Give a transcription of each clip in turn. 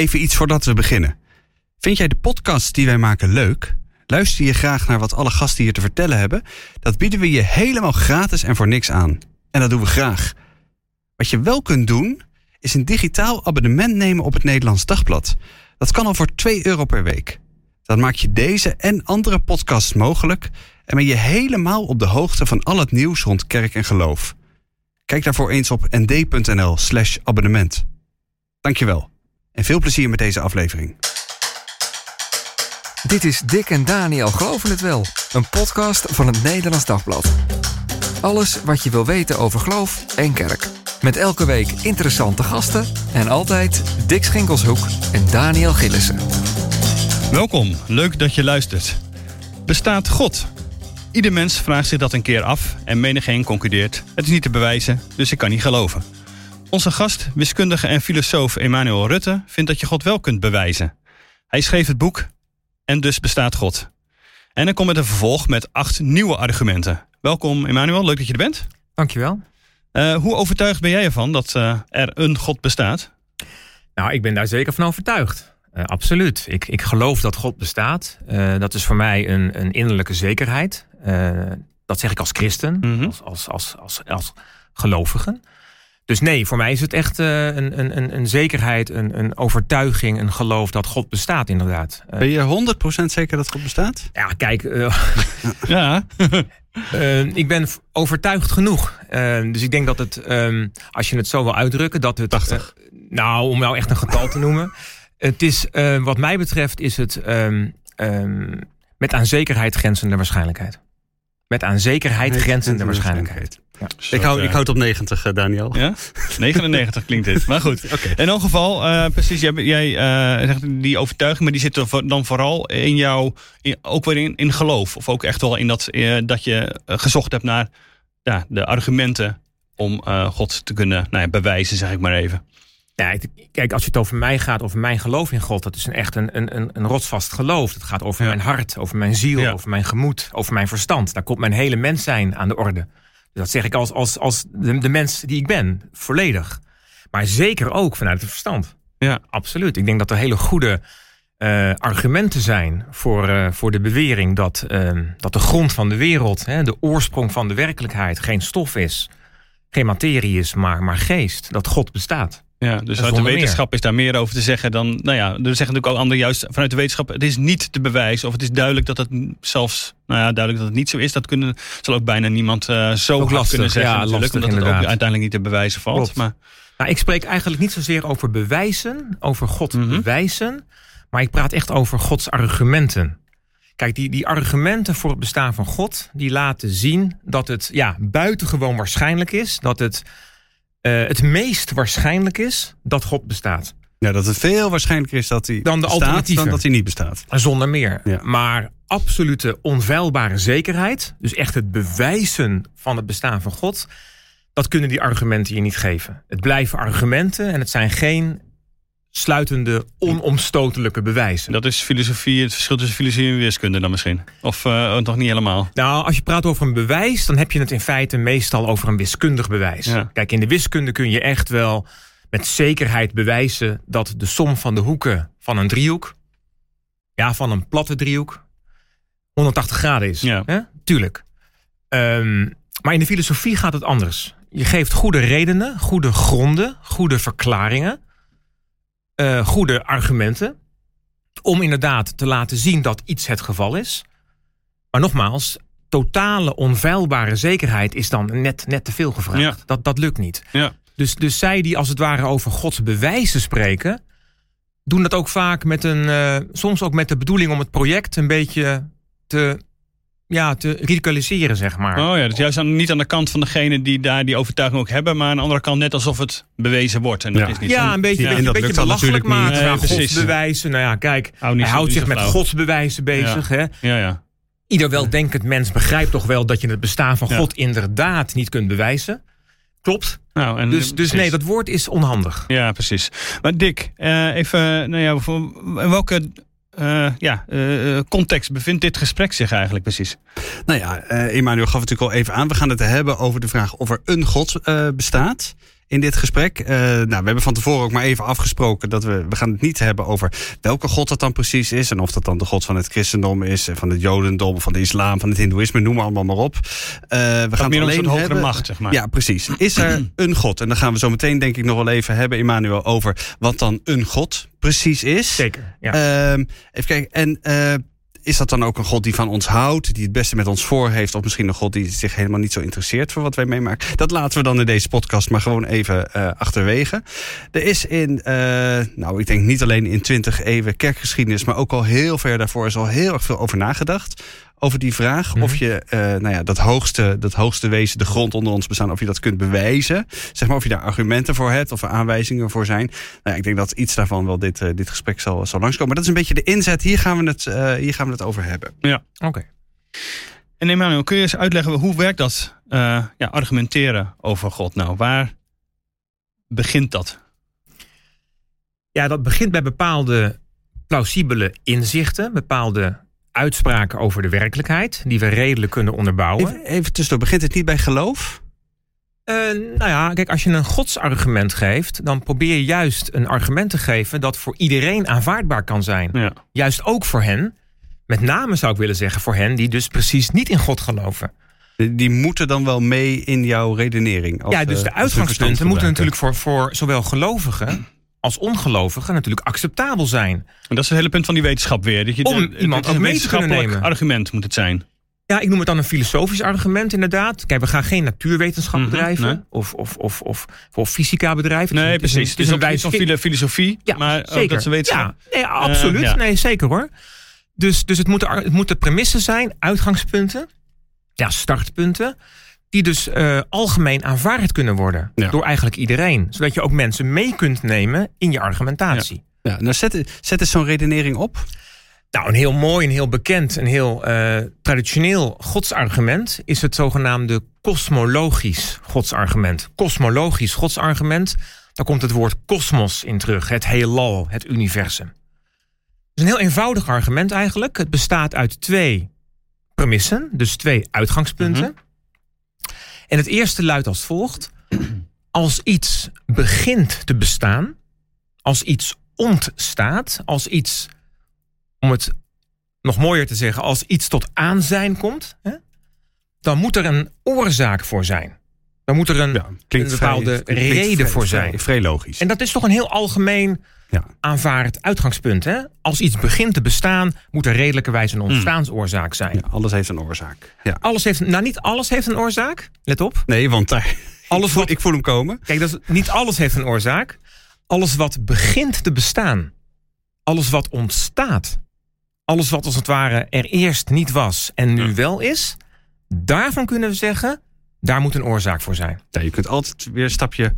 Even iets voordat we beginnen. Vind jij de podcast die wij maken leuk? Luister je graag naar wat alle gasten hier te vertellen hebben? Dat bieden we je helemaal gratis en voor niks aan. En dat doen we graag. Wat je wel kunt doen, is een digitaal abonnement nemen op het Nederlands Dagblad. Dat kan al voor 2 euro per week. Dan maak je deze en andere podcasts mogelijk en ben je helemaal op de hoogte van al het nieuws rond kerk en geloof. Kijk daarvoor eens op nd.nl/slash abonnement. Dankjewel en veel plezier met deze aflevering. Dit is Dick en Daniel Geloven het Wel, een podcast van het Nederlands Dagblad. Alles wat je wil weten over geloof en kerk. Met elke week interessante gasten en altijd Dick Schinkelshoek en Daniel Gillissen. Welkom, leuk dat je luistert. Bestaat God? Ieder mens vraagt zich dat een keer af en menigeen concludeert: het is niet te bewijzen, dus ik kan niet geloven. Onze gast, wiskundige en filosoof Emmanuel Rutte, vindt dat je God wel kunt bewijzen. Hij schreef het boek En dus bestaat God. En hij komt met een vervolg met acht nieuwe argumenten. Welkom Emmanuel, leuk dat je er bent. Dankjewel. Uh, hoe overtuigd ben jij ervan dat uh, er een God bestaat? Nou, ik ben daar zeker van overtuigd. Uh, absoluut. Ik, ik geloof dat God bestaat. dat is voor mij een, een innerlijke zekerheid. dat zeg ik als christen, mm -hmm. als, als, als, als, als gelovige. Dus nee, voor mij is het echt uh, een, een, een zekerheid, een, een overtuiging, een geloof dat God bestaat, inderdaad. Uh, ben je 100% zeker dat God bestaat? Ja, kijk. Uh, ja. ik ben overtuigd genoeg. dus ik denk dat het, um, als je het zo wil uitdrukken, dat het. 80. nou, om nou echt een getal te noemen. Het is, wat mij betreft, is het um, um, met aan zekerheid grenzende waarschijnlijkheid. Met aan zekerheid grenzende waarschijnlijkheid. Ja. Ik, hou, ik hou het op 90, uh, Daniel. Ja? 99 klinkt dit. Maar goed. okay. In elk geval, uh, precies, jij, jij uh, zegt die overtuiging, maar die zit dan vooral in jou, in, ook weer in, in geloof. Of ook echt wel in dat, dat je gezocht hebt naar ja, de argumenten om God te kunnen nou ja, bewijzen, zeg ik maar even. Ja, kijk, als je het over mij gaat, over mijn geloof in God, dat is een echt een, een, een rotsvast geloof. Het gaat over ja. mijn hart, over mijn ziel, ja. over mijn gemoed, over mijn verstand. Daar komt mijn hele mens zijn aan de orde. Dat zeg ik als, als, als de, de mens die ik ben, volledig. Maar zeker ook vanuit het verstand. Ja, absoluut. Ik denk dat er hele goede uh, argumenten zijn voor, uh, voor de bewering dat, uh, dat de grond van de wereld, hè, de oorsprong van de werkelijkheid, geen stof is, geen materie is, maar, maar geest. Dat God bestaat. Ja, dus uit de wetenschap meer. is daar meer over te zeggen dan. Nou ja, er zeggen natuurlijk ook anderen juist vanuit de wetenschap. Het is niet te bewijzen. Of het is duidelijk dat het zelfs. Nou ja, duidelijk dat het niet zo is. Dat kunnen, zal ook bijna niemand uh, zo ook lastig, kunnen zeggen. Ja, natuurlijk, lastig, omdat het ook uiteindelijk niet te bewijzen valt. Klopt. Maar, nou, ik spreek eigenlijk niet zozeer over bewijzen, over God mm -hmm. bewijzen. Maar ik praat echt over Gods argumenten. Kijk, die, die argumenten voor het bestaan van God, die laten zien dat het ja, buitengewoon waarschijnlijk is. Dat het uh, het meest waarschijnlijk is dat God bestaat. Ja, dat het veel waarschijnlijker is dat hij dan de bestaat dan dat hij niet bestaat. Zonder meer. Ja. Maar absolute onfeilbare zekerheid, dus echt het bewijzen van het bestaan van God, dat kunnen die argumenten je niet geven. Het blijven argumenten en het zijn geen sluitende, onomstotelijke bewijzen. Dat is filosofie, het verschil tussen filosofie en wiskunde dan misschien? Of uh, nog niet helemaal? Nou, als je praat over een bewijs, dan heb je het in feite meestal over een wiskundig bewijs. Ja. Kijk, in de wiskunde kun je echt wel met zekerheid bewijzen dat de som van de hoeken van een driehoek, ja, van een platte driehoek, 180 graden is. Ja. Hè? Tuurlijk. Um, maar in de filosofie gaat het anders. Je geeft goede redenen, goede gronden, goede verklaringen uh, goede argumenten. Om inderdaad te laten zien dat iets het geval is. Maar nogmaals, totale onfeilbare zekerheid is dan net, net te veel gevraagd. Ja. Dat, dat lukt niet. Ja. Dus, dus zij die als het ware over Gods bewijzen spreken, doen dat ook vaak met een, uh, soms ook met de bedoeling om het project een beetje te ja, te radicaliseren, zeg maar. Oh ja, dus juist aan, niet aan de kant van degene die daar die overtuiging ook hebben, maar aan de andere kant net alsof het bewezen wordt. En dat ja. is niet ja, zo. een beetje, ja. een beetje, beetje belachelijk maken. Nee, precies. godsbewijzen. Nou ja, kijk, Hou hij houdt zich met flauw. godsbewijzen bezig. Hè? Ja, ja. Ieder weldenkend mens begrijpt toch wel dat je het bestaan van Ja. God inderdaad niet kunt bewijzen. Klopt. Nou, en, Dus, dus nee, dat woord is onhandig. Ja, precies. Maar Dick, eh, even, nou ja, welke eh, ja, eh, context bevindt dit gesprek zich eigenlijk precies? Nou ja, eh Emmanuel gaf het natuurlijk al even aan. We gaan het hebben over de vraag of er een God eh, bestaat. In dit gesprek. Uh, nou, we hebben van tevoren ook maar even afgesproken dat we, we gaan het niet hebben over welke God dat dan precies is. En of dat dan de God van het christendom is, van het jodendom, van de islam, van het hindoeïsme, noem maar allemaal maar op. Uh, we gaan het alleen een hogere hebben, macht, zeg maar. Ja, precies. Is er een God? En dan gaan we zo meteen denk ik nog wel even hebben, Emmanuel, over wat dan een God precies is. Zeker, ja. Uh, even kijken. En uh, is dat dan ook een God die van ons houdt, die het beste met ons voor heeft, of misschien een God die zich helemaal niet zo interesseert voor wat wij meemaken? Dat laten we dan in deze podcast maar gewoon even uh, achterwege. Er is in, uh, nou, ik denk niet alleen in 20 eeuwen kerkgeschiedenis, maar ook al heel ver daarvoor is al heel erg veel over nagedacht over die vraag. Of mhm. je uh, nou ja, dat, hoogste, dat hoogste wezen, de grond onder ons bestaan, of je dat kunt bewijzen. Zeg maar of je daar argumenten voor hebt of er aanwijzingen voor zijn. Nou ja, ik denk dat iets daarvan wel dit, uh, dit gesprek zal, zal langskomen. Maar dat is een beetje de inzet. Hier gaan we het, uh, hier gaan we het over hebben. Ja, oké. Okay. En Emmanuel, kun je eens uitleggen hoe werkt dat ja, argumenteren over God nou? Waar begint dat? Ja, dat begint bij bepaalde plausibele inzichten, bepaalde uitspraken over de werkelijkheid, die we redelijk kunnen onderbouwen. Even, even tussendoor, begint het niet bij geloof? Uh, nou ja, kijk, als je een godsargument geeft, dan probeer je juist een argument te geven dat voor iedereen aanvaardbaar kan zijn. Ja. Juist ook voor hen, met name zou ik willen zeggen voor hen die dus precies niet in God geloven. Die moeten dan wel mee in jouw redenering. Als, ja, dus de uh, uitgangspunten moeten natuurlijk voor, voor zowel gelovigen als ongelovige natuurlijk acceptabel zijn. En dat is het hele punt van die wetenschap weer. Dat je Om iemand ook mee te kunnen nemen. argument moet het zijn. Ja, ik noem het dan een filosofisch argument inderdaad. Kijk, we gaan geen natuurwetenschap mhm, bedrijven of, of, of, of, of fysica bedrijven. Nee, precies. Het is, een, het is een, filosofie, ja, maar zeker. ook dat ze wetenschap. Ja, nee, absoluut. Uh, nee, zeker hoor. Dus, dus het, moeten, het moeten premissen zijn, uitgangspunten, ja, startpunten die dus uh, algemeen aanvaard kunnen worden door eigenlijk iedereen. Zodat je ook mensen mee kunt nemen in je argumentatie. Ja, nou zet, zet eens zo'n redenering op. Nou, een heel mooi, een heel bekend, een heel uh, traditioneel godsargument is het zogenaamde kosmologisch godsargument. Kosmologisch godsargument, daar komt het woord kosmos in terug, het heelal, het universum. Het is een heel eenvoudig argument eigenlijk. Het bestaat uit twee premissen, dus twee uitgangspunten. Mhm. En het eerste luidt als volgt. Als iets begint te bestaan, als iets ontstaat, als iets, om het nog mooier te zeggen, als iets tot aanzijn komt, hè, dan moet er een oorzaak voor zijn. Dan moet er een, ja, een bepaalde reden voor zijn. Vrij, logisch. En dat is toch een heel algemeen ja. aanvaard uitgangspunt. Hè? Als iets begint te bestaan, moet er redelijkerwijs een hmm. ontstaansoorzaak zijn. Ja, alles heeft een oorzaak. Ja. Alles heeft, nou, niet alles heeft een oorzaak. Let op. Nee, want daar, alles wat, ik voel hem komen. Kijk, dat is, niet alles heeft een oorzaak. Alles wat begint te bestaan, alles wat ontstaat, alles wat als het ware er eerst niet was en nu wel is, daarvan kunnen we zeggen, daar moet een oorzaak voor zijn. Ja, je kunt altijd weer een stapje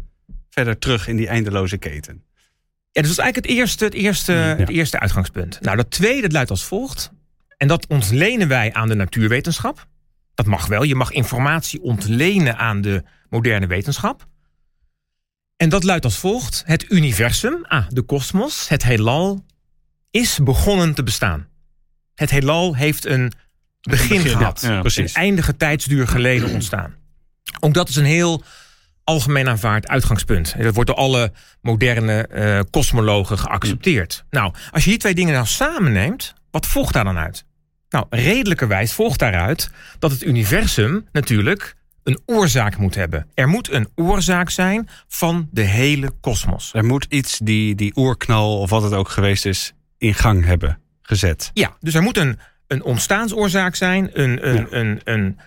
verder terug in die eindeloze keten. Ja, dus dat is eigenlijk het eerste, het eerste, het eerste uitgangspunt. Nou, dat tweede luidt als volgt. En dat ontlenen wij aan de natuurwetenschap. Dat mag wel. Je mag informatie ontlenen aan de moderne wetenschap. En dat luidt als volgt. Het universum, ah, de kosmos, het heelal, is begonnen te bestaan. Het heelal heeft een begin, gehad. Ja, een eindige tijdsduur geleden ontstaan. Ook dat is een heel algemeen aanvaard uitgangspunt. Dat wordt door alle moderne uh, kosmologen geaccepteerd. Nou, als je die twee dingen nou samenneemt, wat volgt daar dan uit? Nou, redelijkerwijs volgt daaruit dat het universum natuurlijk een oorzaak moet hebben. Er moet een oorzaak zijn van de hele kosmos. Er moet iets die die oerknal of wat het ook geweest is in gang hebben gezet. Ja, dus er moet een, een ontstaansoorzaak zijn, een, een, een, een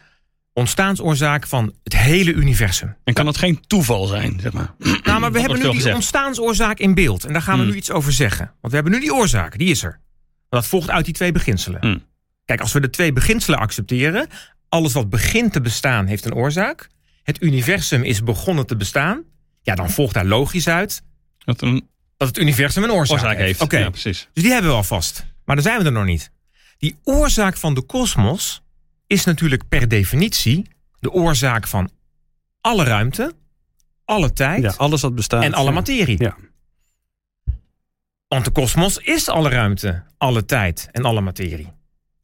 ontstaansoorzaak van het hele universum. En kan dat geen toeval zijn, zeg maar? Nou, maar we hebben nu die ontstaansoorzaak in beeld. En daar gaan we hmm. nu iets over zeggen. Want we hebben nu die oorzaak, die is er. Dat volgt uit die twee beginselen. Hmm. Kijk, als we de twee beginselen accepteren... alles wat begint te bestaan heeft een oorzaak... het universum is begonnen te bestaan... ja, dan volgt daar logisch uit... Dat, een... dat het universum een oorzaak, heeft. Oké, ja, precies. Dus die hebben we al vast. Maar dan zijn we er nog niet. Die oorzaak van de kosmos is natuurlijk per definitie de oorzaak van alle ruimte, alle tijd ja, alles wat bestaat, en alle materie. Ja. Want de kosmos is alle ruimte, alle tijd en alle materie.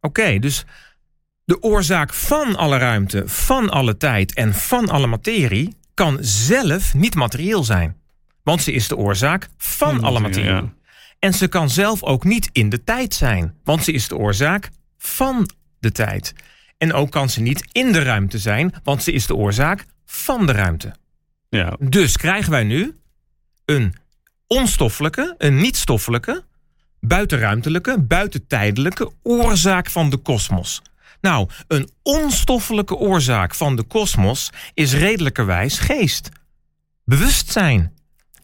Oké, dus de oorzaak van alle ruimte, van alle tijd en van alle materie, kan zelf niet materieel zijn. Want ze is de oorzaak van alle materie, materie. ja. En ze kan zelf ook niet in de tijd zijn. Want ze is de oorzaak van de tijd. En ook kan ze niet in de ruimte zijn. Want ze is de oorzaak van de ruimte. Ja, Dus krijgen wij nu een onstoffelijke, een niet-stoffelijke, buitenruimtelijke, buitentijdelijke oorzaak van de kosmos. Nou, een onstoffelijke oorzaak van de kosmos is redelijkerwijs geest. Bewustzijn.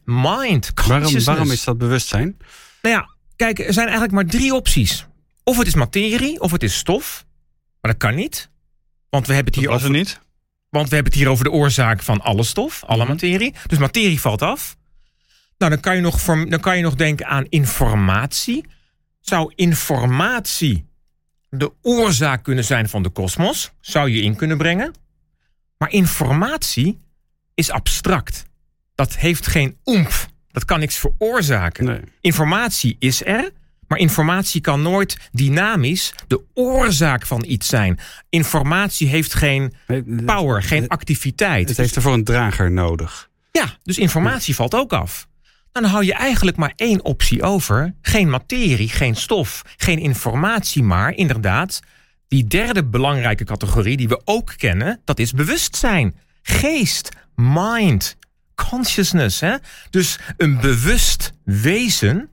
Mind. Waarom, waarom is dat bewustzijn? Nou ja, kijk, er zijn eigenlijk maar drie opties. Of het is materie, of het is stof. Maar dat kan niet. Want we hebben het hier over niet. want we hebben het hier over de oorzaak van alle stof, alle Mhm. materie. Dus materie valt af. Nou, dan kan je nog, dan kan je nog denken aan informatie. Zou informatie de oorzaak kunnen zijn van de kosmos? Zou je in kunnen brengen? Maar informatie is abstract. Dat heeft geen oemf. Dat kan niks veroorzaken. Nee. Informatie is er, maar informatie kan nooit dynamisch de oorzaak van iets zijn. Informatie heeft geen power, geen activiteit. Het heeft ervoor een drager nodig. Ja, dus informatie valt ook af. Dan hou je eigenlijk maar één optie over. Geen materie, geen stof, geen informatie, maar inderdaad... die derde belangrijke categorie die we ook kennen... dat is bewustzijn, geest, mind, consciousness. Hè? Dus een bewust wezen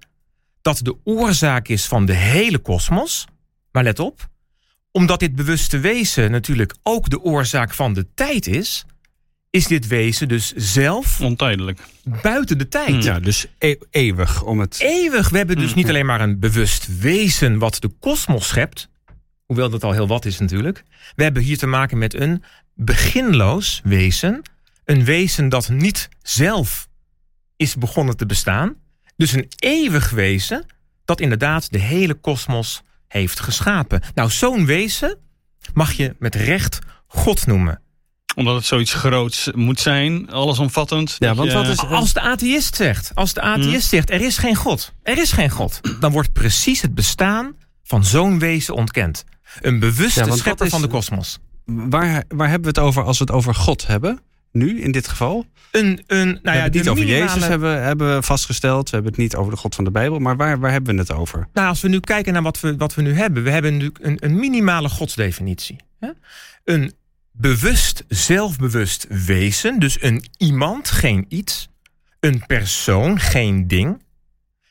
dat de oorzaak is van de hele kosmos. Maar let op, omdat dit bewuste wezen natuurlijk ook de oorzaak van de tijd is... is dit wezen dus zelf Ontijdelijk. buiten de tijd. Ja, dus e- eeuwig om het. Eeuwig. We hebben dus niet alleen maar een bewust wezen wat de kosmos schept. Hoewel dat al heel wat is natuurlijk. We hebben hier te maken met een beginloos wezen. Een wezen dat niet zelf is begonnen te bestaan. Dus een eeuwig wezen dat inderdaad de hele kosmos heeft geschapen. Nou, zo'n wezen mag je met recht God noemen. Omdat het zoiets groots moet zijn, allesomvattend. Ja, want je- wat is- Als de atheïst zegt, als de atheïst zegt, er is geen God, er is geen God, dan wordt precies het bestaan van zo'n wezen ontkend. Een bewuste Ja, schepper is- van de kosmos. Waar, waar hebben we het over als we het over God hebben? Nu, in dit geval? Een, een, nou we ja, hebben het niet over minimale- Jezus hebben, hebben we vastgesteld. We hebben het niet over de God van de Bijbel. Maar waar, waar hebben we het over? Nou, als we nu kijken naar wat we, wat we nu hebben. We hebben natuurlijk een, een minimale godsdefinitie. Hè? Een bewust, zelfbewust wezen. Dus een iemand, geen iets. Een persoon, geen ding.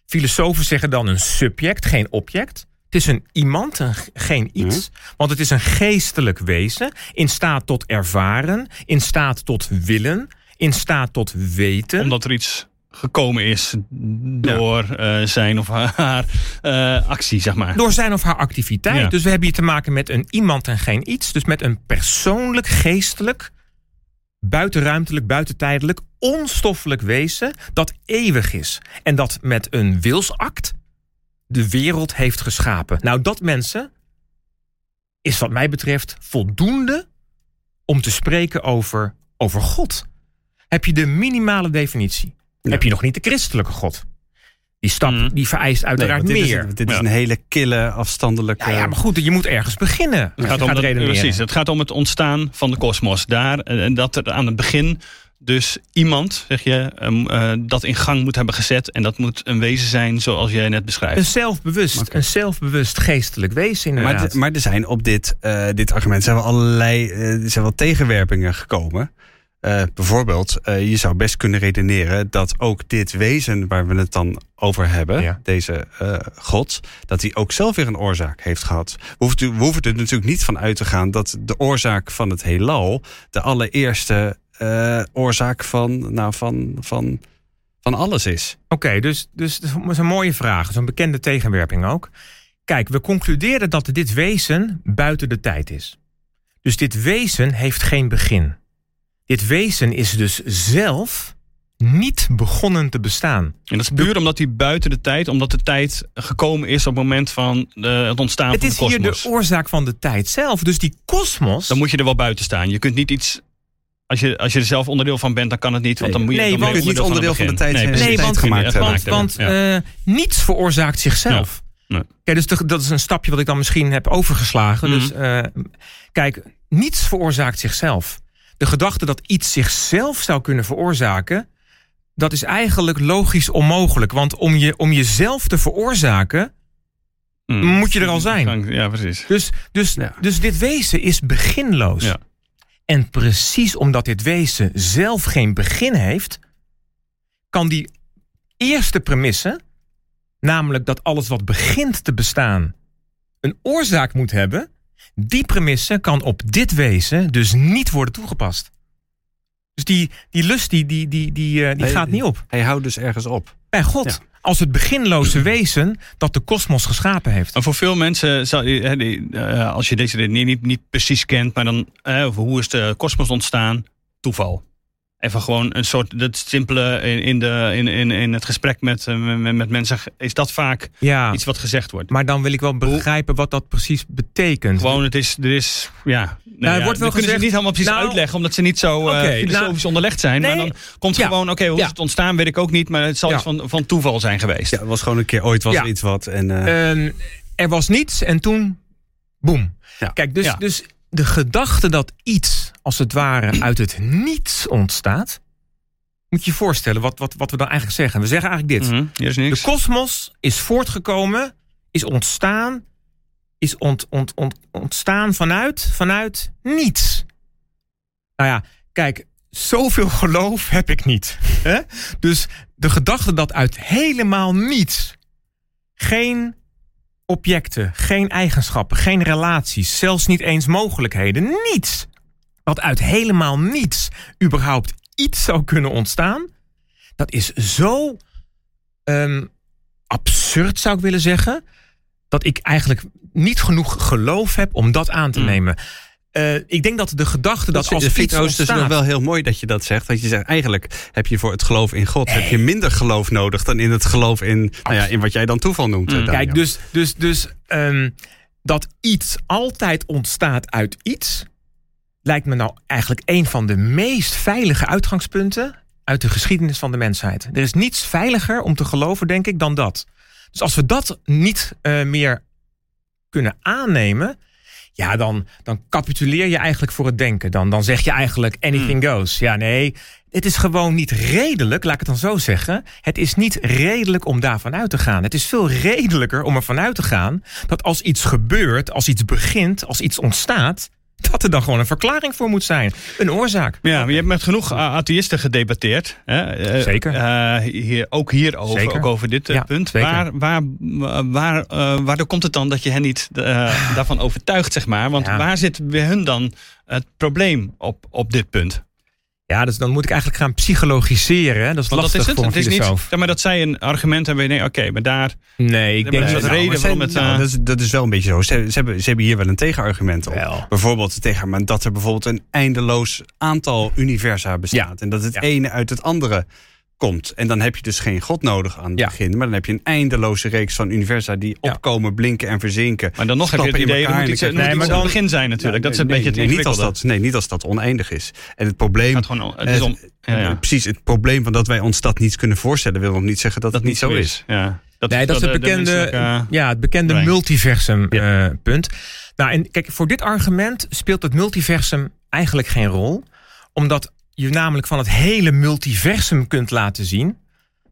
Filosofen zeggen dan een subject, geen object. Het is een iemand, een, geen iets. Want het is een geestelijk wezen. In staat tot ervaren. In staat tot willen. In staat tot weten. Omdat er iets gekomen is door eh, zijn of haar eh, actie, zeg maar. Door zijn of haar activiteit. Ja. Dus we hebben hier te maken met een iemand en geen iets. Dus met een persoonlijk, geestelijk, buitenruimtelijk, buitentijdelijk, onstoffelijk wezen dat eeuwig is. En dat met een wilsact de wereld heeft geschapen. Nou, dat mensen is wat mij betreft voldoende om te spreken over, over God. Heb je de minimale definitie? Heb je nog niet de christelijke God? Die stap Mhm. die vereist uiteraard dit meer. Is, dit is Ja. een hele kille, afstandelijke... Ja, ja, maar goed, je moet ergens beginnen. Het gaat, om het, precies, het gaat om het ontstaan van de kosmos. Daar, eh, en dat er aan het begin dus iemand, zeg je, ehm, eh, dat in gang moet hebben gezet. En dat moet een wezen zijn zoals jij net beschrijft. Een zelfbewust, een zelfbewust geestelijk wezen Maar, inderdaad. d- maar er zijn op dit, eh, dit argument zijn wel allerlei er zijn wel tegenwerpingen gekomen. Eh, bijvoorbeeld, eh, je zou best kunnen redeneren dat ook dit wezen waar we het dan over hebben, Ja. deze eh, God, dat hij ook zelf weer een oorzaak heeft gehad. We hoeven, we hoeven er natuurlijk niet van uit te gaan dat de oorzaak van het heelal de allereerste oorzaak van, nou, van, van, van alles is. Oké, dus, dus dat is een mooie vraag. Zo'n bekende tegenwerping ook. Kijk, we concluderen dat dit wezen buiten de tijd is. Dus dit wezen heeft geen begin. Dit wezen is dus zelf niet begonnen te bestaan. En dat is puur omdat hij buiten de tijd, omdat de tijd gekomen is op het moment van eh, het ontstaan Het van is de hier kosmos. de oorzaak van de tijd zelf. Dus die kosmos. Dan moet je er wel buiten staan. Je kunt niet iets. Als je, als je er zelf onderdeel van bent, dan kan het niet. Want dan moet je, Nee, dan want- niet onderdeel van de het tijd. Nee, Nee, want- gemaakt. Want, want Ja. eh, niets veroorzaakt zichzelf. Nee. Kijk, dus de- dat is een stapje wat ik dan misschien heb overgeslagen. Mhm. Dus eh, kijk, niets veroorzaakt zichzelf. De gedachte dat iets zichzelf zou kunnen veroorzaken, dat is eigenlijk logisch onmogelijk. Want om, je, om jezelf te veroorzaken, Mm. moet je er al zijn. Ja, precies. Dus, dus, Ja. dus dit wezen is beginloos. Ja. En precies omdat dit wezen zelf geen begin heeft, kan die eerste premisse, namelijk dat alles wat begint te bestaan een oorzaak moet hebben, die premisse kan op dit wezen dus niet worden toegepast. Dus die, die lust die, die, die, die, eh, die gaat niet op. Hij houdt dus ergens op. Bij God. Ja. Als het beginloze wezen dat de kosmos geschapen heeft. Maar voor veel mensen, zal, je- hè, die, eh, als je deze redenering niet, niet precies kent, maar dan eh, hoe is de kosmos ontstaan? Toeval. Even gewoon een soort, dat simpele in, in, de, in, in, in het gesprek met, eh, met, met mensen, is dat vaak Ja. iets wat gezegd wordt. Maar dan wil ik wel begrijpen wat dat precies betekent. Gewoon, het is, er is, ja. Nou ja, wordt wel kunnen ze gezegd- niet helemaal precies Nou, uitleggen, omdat ze niet zo eh, filosofisch nou, onderlegd zijn. nee, maar dan komt ja, gewoon, oké, hoe ja. is het ontstaan, weet ik ook niet, maar het zal Ja. iets van, van toeval zijn geweest. Ja, het was gewoon een keer ooit was Ja. er iets wat. En, eh, Ehm, er was niets en toen, boem. Ja. Kijk, dus, Ja. dus de gedachte dat iets, als het ware, uit het niets ontstaat. Moet je je voorstellen wat, wat, wat we dan eigenlijk zeggen. We zeggen eigenlijk dit. Mhm, Hier is niks. De kosmos is voortgekomen, is ontstaan, is ont, ont, ont, ontstaan vanuit, vanuit niets. Nou ja, kijk, zoveel geloof heb ik niet. Hè? Dus de gedachte dat uit helemaal niets geen objecten, geen eigenschappen, geen relaties, zelfs niet eens mogelijkheden, niets. Dat uit helemaal niets überhaupt iets zou kunnen ontstaan, dat is zo ehm, absurd, zou ik willen zeggen, dat ik eigenlijk niet genoeg geloof heb om dat aan te Mm. nemen. Eh, ik denk dat de gedachte dat, dat als vind ik iets dus ontstaat... nog wel heel mooi dat je dat zegt. Want je zegt eigenlijk heb je voor het geloof in God heb je minder geloof nodig dan in het geloof in, nou ja, in wat jij dan toeval noemt. Mm. Kijk, dus, dus, dus ehm, dat iets altijd ontstaat uit iets, lijkt me nou eigenlijk een van de meest veilige uitgangspunten uit de geschiedenis van de mensheid. Er is niets veiliger om te geloven, denk ik, dan dat. Dus als we dat niet eh, meer kunnen aannemen, ja, dan, dan capituleer je eigenlijk voor het denken. Dan, dan zeg je eigenlijk anything goes. Ja, nee, het is gewoon niet redelijk, laat ik het dan zo zeggen. Het is niet redelijk om daarvan uit te gaan. Het is veel redelijker om ervan uit te gaan dat als iets gebeurt, als iets begint, als iets ontstaat, dat er dan gewoon een verklaring voor moet zijn. Een oorzaak. Ja, maar je hebt met genoeg a- atheïsten gedebatteerd. Hè? Eh, Zeker. eh, hier, ook hierover, Zeker. ook over dit eh, Ja, punt. zeker. Waar, waar, waar, eh, waardoor komt het dan dat je hen niet eh, daarvan overtuigt, zeg maar? Want Ja. waar zit bij hun dan het probleem op, op dit punt? Ja, dus dan moet ik eigenlijk gaan psychologiseren. hè. Dat is Want lastig dat is het. voor een Het is filosoof. maar, dat zij een argument hebben. denkt, Oké, maar daar. Nee, ik denk dat de nou, reden waarom het, nou, dat, is, dat is wel een beetje zo. Ze, ze, hebben, ze hebben hier wel een tegenargument op. Wel. Bijvoorbeeld tegen maar dat er bijvoorbeeld een eindeloos aantal universa bestaat. En dat het Ja. ene uit het andere komt. En dan heb je dus geen God nodig aan het Ja. begin. Maar dan heb je een eindeloze reeks van universa die Ja. opkomen, blinken en verzinken. Maar dan nog heb je het idee, moet iets, dan iets Nee, maar het begin zijn natuurlijk. Ja, dat is een nee, beetje het nee, niet als dat, nee, niet als dat oneindig is. En het probleem. Het gaat gewoon, het is om, ja, ja. Precies, het probleem van dat wij ons dat niet kunnen voorstellen, wil nog niet zeggen dat, Dat het niet zo is. Ja. Dat Nee, dat is het de- de bekende, ja, het bekende multiversum Ja. eh, punt. Nou, en kijk, voor dit argument speelt het multiversum eigenlijk geen rol. Omdat je namelijk van het hele multiversum kunt laten zien...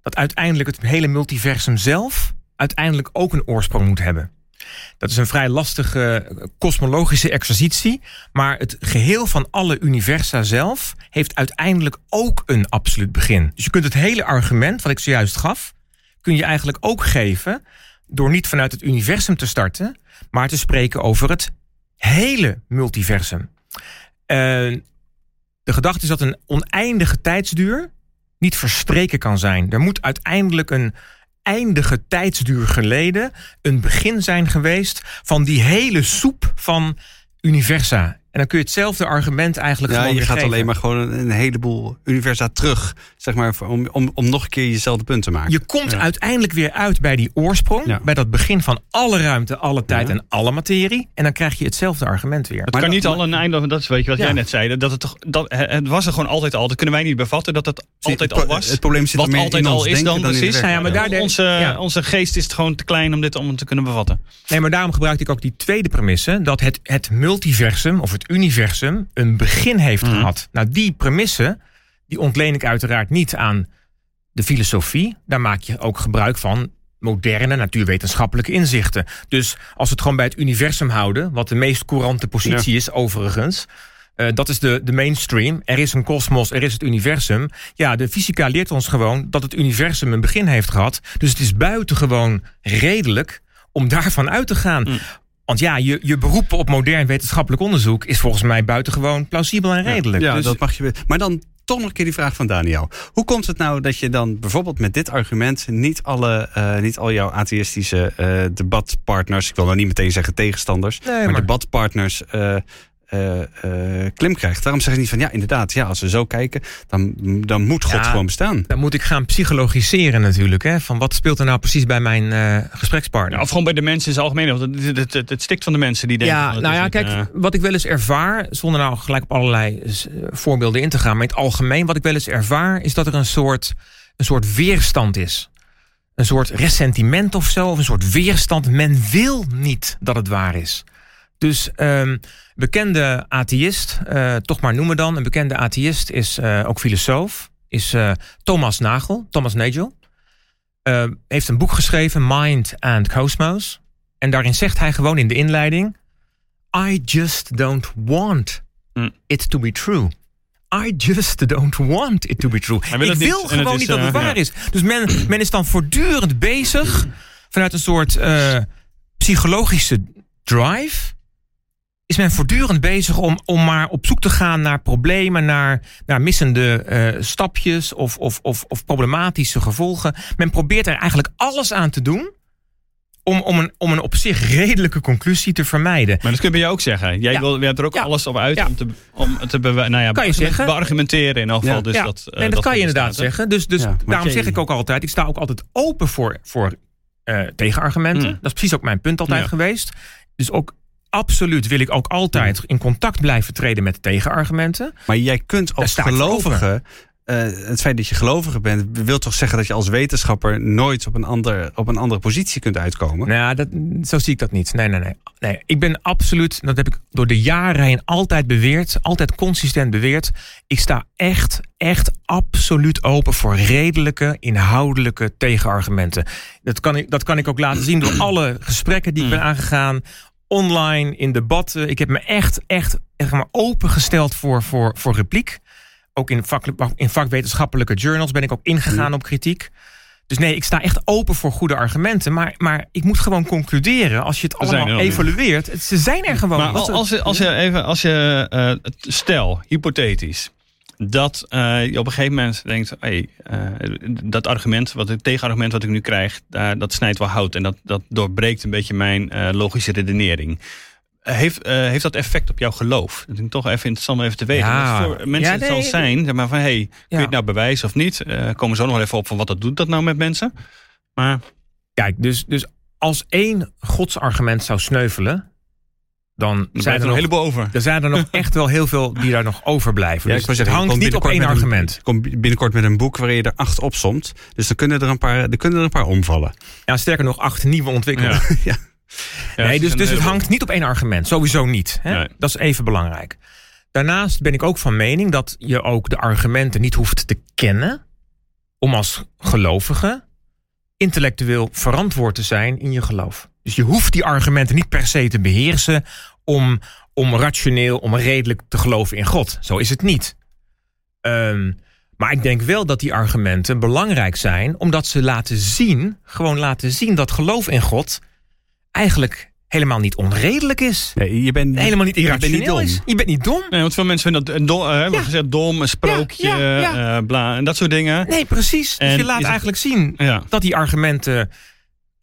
dat uiteindelijk het hele multiversum zelf... uiteindelijk ook een oorsprong moet hebben. Dat is een vrij lastige eh, kosmologische exercitie. Maar het geheel van alle universa zelf... heeft uiteindelijk ook een absoluut begin. Dus je kunt het hele argument wat ik zojuist gaf kun je eigenlijk ook geven door niet vanuit het universum te starten, maar te spreken over het hele multiversum. Eh, de gedachte is dat een oneindige tijdsduur niet verstreken kan zijn. Er moet uiteindelijk een eindige tijdsduur geleden een begin zijn geweest van die hele soep van universa. En dan kun je hetzelfde argument eigenlijk Ja, gewoon je weer gaat geven. alleen maar gewoon een, een heleboel universa terug, zeg maar, om, om, om nog een keer jezelfde punt te maken. Je komt uiteindelijk weer uit bij die oorsprong, Ja. bij dat begin van alle ruimte, alle tijd Ja. en alle materie. En dan krijg je hetzelfde argument weer. Het Maar kan dat- niet al een einde, dat is weet je wat Ja. jij net zei. Dat het, toch, dat, het was er gewoon altijd al. Dat kunnen wij niet bevatten dat het altijd het al was. Het probleem zit wat er meer altijd in al ons is dan in de precies. Nou ja, maar daar- onze, ja. onze geest is gewoon te klein om dit allemaal te kunnen bevatten. Nee, maar daarom gebruikte ik ook die tweede premisse. Dat het, het multiversum, of het het universum een begin heeft Mhm. gehad. Nou, die premisse, die ontleen ik uiteraard niet aan de filosofie. Daar maak je ook gebruik van moderne natuurwetenschappelijke inzichten. Dus als we het gewoon bij het universum houden, wat de meest courante positie is overigens. eh, dat is de, de mainstream. Er is een kosmos, er is het universum. Ja, de fysica leert ons gewoon dat het universum een begin heeft gehad. Dus het is buitengewoon redelijk om daarvan uit te gaan. Want ja, je, je beroepen op modern wetenschappelijk onderzoek is volgens mij buitengewoon plausibel en redelijk. Ja, Dus- dat mag je. Maar dan toch nog een keer die vraag van Daniel. Hoe komt het nou dat je dan bijvoorbeeld met dit argument niet, alle, eh, niet al jouw atheïstische eh, debatpartners, ik wil nou niet meteen zeggen tegenstanders, Nee, maar, maar- debatpartners eh, eh, eh, klim krijgt? Waarom zeggen ze niet van ja, inderdaad, ja, als we zo kijken, dan, dan moet God Ja. gewoon bestaan. Dan moet ik gaan psychologiseren natuurlijk. Hè? Van wat speelt er nou precies bij mijn eh, gesprekspartner? Ja, of gewoon bij de mensen in zijn algemeen. Want het, het, het, het stikt van de mensen die denken... Ja, van, het nou ja, niet, kijk, wat ik wel eens ervaar, zonder nou gelijk op allerlei voorbeelden in te gaan, maar in het algemeen, wat ik wel eens ervaar, is dat er een soort, een soort weerstand is. Een soort ressentiment of zo, of een soort weerstand. Men wil niet dat het waar is. Dus ehm bekende atheïst, eh, toch maar noemen dan, een bekende atheïst is eh, ook filosoof, is eh, Thomas Nagel, Thomas Nagel. Eh, heeft een boek geschreven, Mind and Cosmos. En daarin zegt hij gewoon in de inleiding: I just don't want Mm. it to be true. I just don't want it to be true. Wil Ik niet wil gewoon is, niet dat het waar ja. is. Dus men, men is dan voortdurend bezig vanuit een soort psychologische drive. Is men voortdurend bezig om, om maar op zoek te gaan naar problemen, naar, naar missende eh, stapjes of, of, of, of problematische gevolgen. Men probeert er eigenlijk alles aan te doen om, om, een, om een op zich redelijke conclusie te vermijden. Maar dat kun je ook zeggen. Jij Ja. wil, je hebt er ook Ja. alles op uit Ja. om te, om te nou ja, Kan je zeggen. beargumenteren in elk geval. Ja. Dus ja, dat, eh, nee, dat, kan je inderdaad zeggen. Dus, dus daarom jij- zeg ik ook altijd, ik sta ook altijd open voor, voor eh, tegenargumenten. Mm. Dat is precies ook mijn punt altijd Ja. geweest. Dus ook absoluut wil ik ook altijd in contact blijven treden met tegenargumenten. Maar jij kunt als gelovige, eh, het feit dat je gelovige bent, wil toch zeggen dat je als wetenschapper nooit op een, ander, op een andere positie kunt uitkomen? Nou, dat, zo zie ik dat niet. Nee, nee, nee, nee. Ik ben absoluut, dat heb ik door de jaren heen altijd beweerd, altijd consistent beweerd. Ik sta echt, echt absoluut open voor redelijke, inhoudelijke tegenargumenten. Dat kan ik, dat kan ik ook laten zien door alle gesprekken die ik ben aangegaan. Online, in debatten. Ik heb me echt, echt, echt maar opengesteld voor, voor, voor repliek. Ook in, vak, in vakwetenschappelijke journals ben ik ook ingegaan op kritiek. Dus nee, ik sta echt open voor goede argumenten. Maar, maar ik moet gewoon concluderen, als je het allemaal er evalueert. het- Ze zijn er gewoon. Maar als als je even, als je, eh, stel, hypothetisch, dat eh, je op een gegeven moment denkt, hey, eh, dat argument, wat het tegenargument wat ik nu krijg, dat snijdt wel hout en dat, dat doorbreekt een beetje mijn eh, logische redenering. Heeft, heeft dat effect op jouw geloof? Dat is toch even interessant om even te weten. Ja. Voor mensen Ja, het zal zijn, zeg maar van, hey, kun je Ja. het nou bewijzen of niet? Komen we zo nog wel even op van wat dat doet dat nou met mensen? Maar Kijk, dus, dus als één godsargument zou sneuvelen, dan er zijn er, er een nog, heleboel over. er zijn er nog echt wel heel veel die daar nog overblijven. Ja, dus het zeggen, hangt niet op één argument. je komt binnenkort met een boek waarin je er acht opsomt. Dus dan kunnen er een paar, er kunnen er een paar omvallen. Ja, sterker nog, acht nieuwe ontwikkelingen. Ja. Ja, nee, dus, dus het hangt niet op één argument. Sowieso niet. Hè? Nee. Dat is even belangrijk. Daarnaast ben ik ook van mening dat je ook de argumenten niet hoeft te kennen. om als gelovige intellectueel verantwoord te zijn in je geloof. Dus je hoeft die argumenten niet per se te beheersen. om, om rationeel, om redelijk te geloven in God. Zo is het niet. Ehm, maar ik denk wel dat die argumenten belangrijk zijn, omdat ze laten zien, gewoon laten zien dat geloof in God eigenlijk helemaal niet onredelijk is. Nee, je bent, Helemaal niet je bent irrationeel niet dom. is. Je bent niet dom. Nee, want veel mensen vinden dat een dom, eh, hebben Ja. gezegd, dom, een sprookje, Ja, ja, ja. eh, bla, en dat soort dingen. Nee, precies. Dus je laat eigenlijk zien Ja. dat die argumenten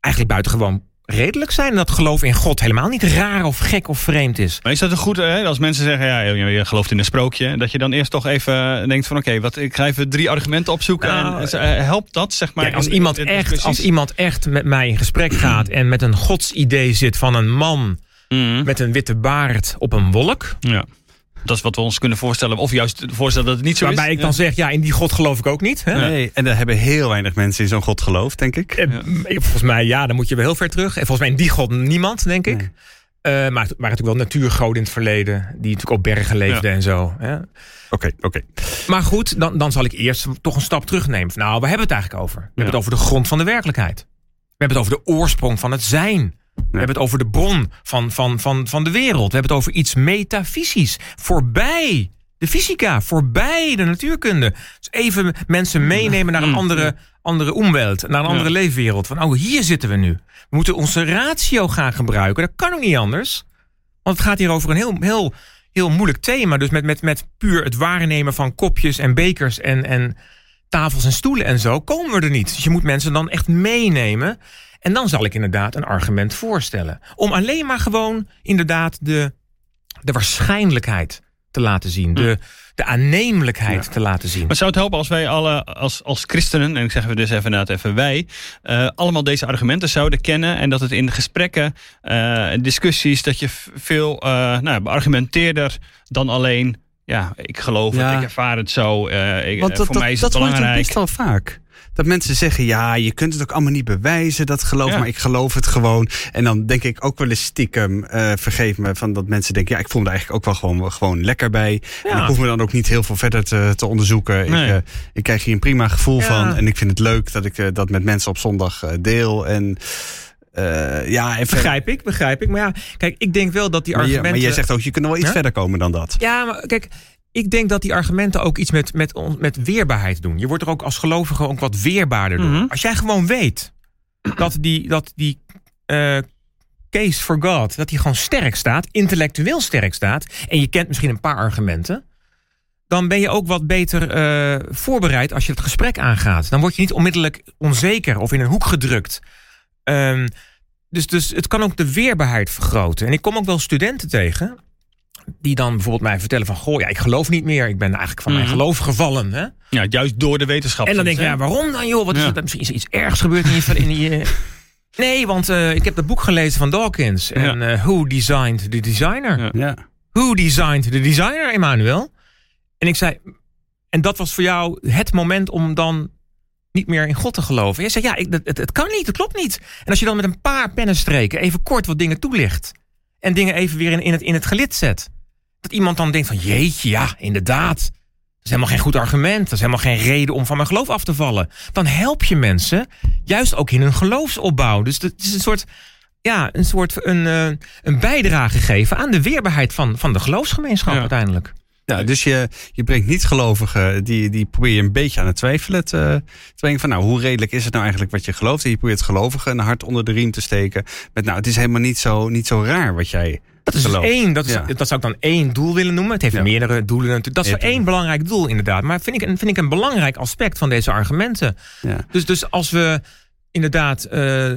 eigenlijk buitengewoon redelijk zijn. En dat geloof in God helemaal niet raar of gek of vreemd is. Maar is dat een goed, hè, als mensen zeggen, ja, je, gelooft in een sprookje, dat je dan eerst toch even denkt van, oké, wat ik ga even drie argumenten opzoeken. Nou, en, eh, helpt dat, zeg maar? Als, in- iemand in echt, als iemand echt met mij in gesprek gaat en met een godsidee zit van een man Mhm. met een witte baard op een wolk. Ja. Dat is wat we ons kunnen voorstellen. Of juist voorstellen dat het niet zo Waarbij is. ik dan zeg, ja, in die God geloof ik ook niet. Hè? Nee, en daar hebben heel weinig mensen in zo'n God geloofd, denk ik. Eh, Volgens mij, ja, dan moet je wel heel ver terug. En volgens mij in die God niemand, denk ik. Nee. Uh, maar, maar natuurlijk wel natuurgoden in het verleden. Die natuurlijk op bergen leefden en zo. Oké, oké. Maar goed, dan, dan zal ik eerst toch een stap terugnemen. Nou, waar hebben we het eigenlijk over? We hebben het over de grond van de werkelijkheid. We hebben het over de oorsprong van het zijn. We hebben het over de bron van, van, van, van de wereld. We hebben het over iets metafysisch. Voorbij de fysica, voorbij de natuurkunde. Dus even mensen meenemen naar een andere, andere omweld, naar een andere leefwereld. Van, oh, hier zitten we nu. We moeten onze ratio gaan gebruiken. Dat kan ook niet anders. Want het gaat hier over een heel, heel, heel moeilijk thema. Dus met, met, met puur het waarnemen van kopjes en bekers en, en tafels en stoelen en zo, komen we er niet. Dus je moet mensen dan echt meenemen. En dan zal ik inderdaad een argument voorstellen. Om alleen maar gewoon inderdaad de, de waarschijnlijkheid te laten zien. De, de aannemelijkheid te laten zien. Maar zou het helpen als wij alle als, als christenen, en ik zeg dus even inderdaad even wij, uh, allemaal deze argumenten zouden kennen en dat het in gesprekken, uh, discussies, dat je veel uh, nou, beargumenteerder dan alleen, ja, ik geloof het, ik ervaar het zo, ik, Want dat, voor mij is dat, het belangrijk. Dat best wel vaak. Dat mensen zeggen, ja, je kunt het ook allemaal niet bewijzen, dat geloof, maar ik geloof het gewoon. En dan denk ik ook wel eens stiekem, uh, vergeef me, van dat mensen denken, ja, ik voel me er eigenlijk ook wel gewoon, gewoon lekker bij. Ja. En ik hoef me dan ook niet heel veel verder te, te onderzoeken. Nee. Ik, uh, ik krijg hier een prima gevoel van. En ik vind het leuk dat ik uh, dat met mensen op zondag deel. En uh, ja, even... Begrijp ik, begrijp ik. Maar ja, kijk, ik denk wel dat die maar argumenten... Je, maar jij zegt ook, je kunt wel iets verder komen dan dat. Ja, maar kijk, ik denk dat die argumenten ook iets met, met, met weerbaarheid doen. Je wordt er ook als gelovige ook wat weerbaarder door. Mhm. Als jij gewoon weet dat die, dat die uh, case for God, dat die gewoon sterk staat, intellectueel sterk staat, en je kent misschien een paar argumenten, dan ben je ook wat beter uh, voorbereid als je het gesprek aangaat. Dan word je niet onmiddellijk onzeker of in een hoek gedrukt. Um, dus, dus het kan ook de weerbaarheid vergroten. En ik kom ook wel studenten tegen die dan bijvoorbeeld mij vertellen van... goh, ja, ik geloof niet meer. Ik ben eigenlijk van mijn Mhm. geloof gevallen. Hè? Ja, juist door de wetenschap. En dan denk ik, ja, waarom dan joh? Wat is Ja. er, misschien is er iets ergs gebeurd in je... In je nee, want uh, ik heb dat boek gelezen van Dawkins. En uh, Who Designed the Designer? Ja. Ja. Who Designed the Designer, Emmanuel? En ik zei... En dat was voor jou het moment om dan niet meer in God te geloven. Jij zei, ja, ik, het, het, het kan niet, het klopt niet. En als je dan met een paar pennenstreken even kort wat dingen toelicht... en dingen even weer in, in, het, in het gelid zet... dat iemand dan denkt van, jeetje, ja, inderdaad... Dat is helemaal geen goed argument. Dat is helemaal geen reden om van mijn geloof af te vallen. Dan help je mensen juist ook in hun geloofsopbouw. Dus het is een soort, ja, een, soort een, uh, een bijdrage geven aan de weerbaarheid van, van de geloofsgemeenschap Ja. uiteindelijk. Ja, dus je, je brengt niet-gelovigen, die, die probeer je een beetje aan het twijfelen te, te brengen. Van nou, hoe redelijk is het nou eigenlijk wat je gelooft? En je probeert gelovigen een hart onder de riem te steken. Met nou, het is helemaal niet zo, niet zo raar wat jij Dat is dus gelooft. één, dat, is, Ja. dat zou ik dan één doel willen noemen. Het heeft Ja. meerdere doelen natuurlijk. Dat is Ja, één belangrijk doel inderdaad. Maar vind ik, een- vind ik een belangrijk aspect van deze argumenten. Dus, dus als we inderdaad eh,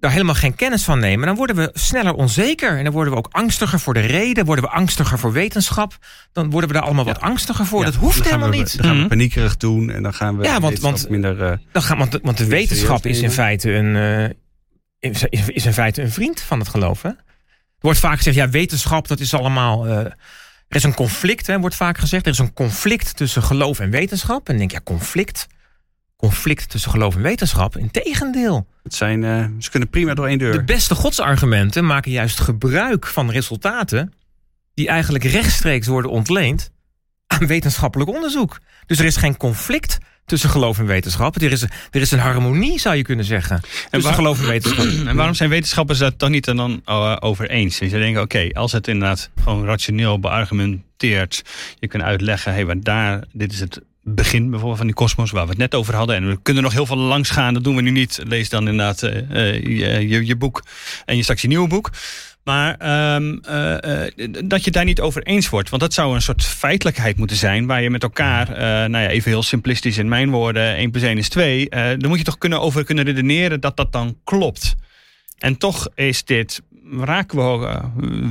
daar helemaal geen kennis van nemen, dan worden we sneller onzeker. En dan worden we ook angstiger voor de reden, worden we angstiger voor wetenschap. Dan worden we daar allemaal wat angstiger voor. Ja, dat hoeft helemaal we, niet. Dan gaan we Mhm. paniekerig doen en dan gaan we Ja, want- want- minder... eh, Dan gaan, want, want de je wetenschap is in feite een, eh, is, in feite een vriend van het geloof. Hè? Er wordt vaak gezegd, ja, wetenschap, dat is allemaal. eh, er is een conflict, hè, wordt vaak gezegd. Er is een conflict tussen geloof en wetenschap. En dan denk ik, ja, conflict. Conflict tussen geloof en wetenschap. Integendeel. het zijn, eh, ze kunnen prima door één deur. De beste godsargumenten maken juist gebruik van resultaten. die eigenlijk rechtstreeks worden ontleend aan wetenschappelijk onderzoek. Dus er is geen conflict tussen geloof en wetenschap. Er is, er is een harmonie, zou je kunnen zeggen. Tussen waar- geloof en wetenschap. En waarom zijn wetenschappers dat toch niet dan uh, over eens? Ze denken, oké, als het inderdaad gewoon rationeel beargumenteerd, je kunt uitleggen, hé, hey, daar, dit is het begin bijvoorbeeld van die kosmos waar we het net over hadden. En we kunnen nog heel veel langs gaan, dat doen we nu niet. Lees dan inderdaad uh, uh, je, je, je boek en je straks je nieuwe boek. Maar uh, dat je daar niet over eens wordt. Want dat zou een soort feitelijkheid moeten zijn. Waar je met elkaar, nou ja, even heel simplistisch in mijn woorden, 1 plus 1 is 2. dan moet je toch kunnen over kunnen redeneren dat dat dan klopt. En toch is dit, raken we,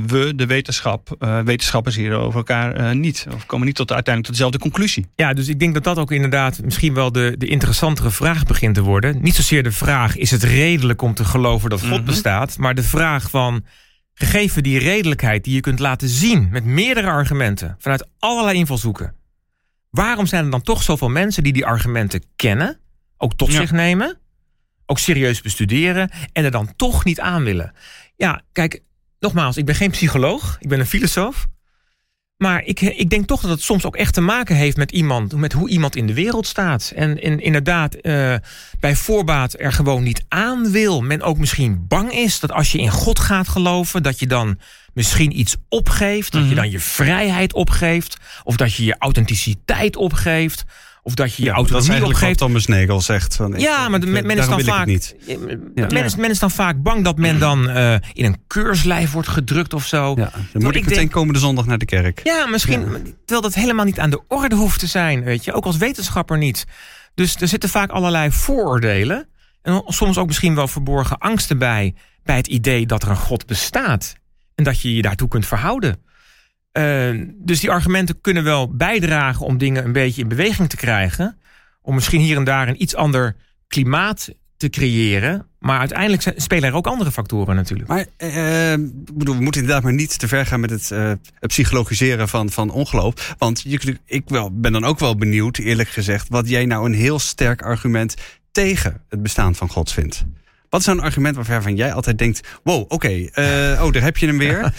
we de wetenschap, wetenschappers hier over elkaar niet. Of komen niet tot uiteindelijk tot dezelfde conclusie. Ja, dus ik denk dat dat ook inderdaad misschien wel de, de interessantere vraag begint te worden. Niet zozeer de vraag, is het redelijk om te geloven dat God Mhm. bestaat? Maar de vraag van, gegeven die redelijkheid die je kunt laten zien met meerdere argumenten, vanuit allerlei invalshoeken. Waarom zijn er dan toch zoveel mensen die die argumenten kennen, ook tot Ja. zich nemen, ook serieus bestuderen en er dan toch niet aan willen? Ja, kijk, nogmaals, ik ben geen psycholoog, ik ben een filosoof. Maar ik, ik denk toch dat het soms ook echt te maken heeft met iemand, met hoe iemand in de wereld staat. En, en inderdaad, uh, bij voorbaat er gewoon niet aan wil. Men ook misschien bang is dat als je in God gaat geloven, dat je dan misschien iets opgeeft. Dat je dan je vrijheid opgeeft. Of dat je je authenticiteit opgeeft. Of dat je je ja, autonomie opgeeft. Wat Thomas Nagel zegt. Van, ja, maar men, men is dan vaak. Niet. Men, is, men is dan vaak bang dat men dan uh, in een keurslijf wordt gedrukt of zo. Ja, dan moet ik meteen denk, komende zondag naar de kerk. Ja, misschien. Terwijl dat helemaal niet aan de orde hoeft te zijn. Weet je, ook als wetenschapper niet. Dus er zitten vaak allerlei vooroordelen. En soms ook misschien wel verborgen angsten bij. Bij het idee dat er een God bestaat. En dat je je daartoe kunt verhouden. Uh, dus die argumenten kunnen wel bijdragen om dingen een beetje in beweging te krijgen. Om misschien hier en daar een iets ander klimaat te creëren. Maar uiteindelijk spelen er ook andere factoren natuurlijk. Maar uh, bedoel, we moeten inderdaad maar niet te ver gaan met het, het psychologiseren van, van ongeloof. Want je, ik wel, ben dan ook wel benieuwd, eerlijk gezegd, wat jij nou een heel sterk argument tegen het bestaan van God vindt. Wat is zo'n argument waarvan jij altijd denkt: wow, oké, eh, oh, daar heb je hem weer.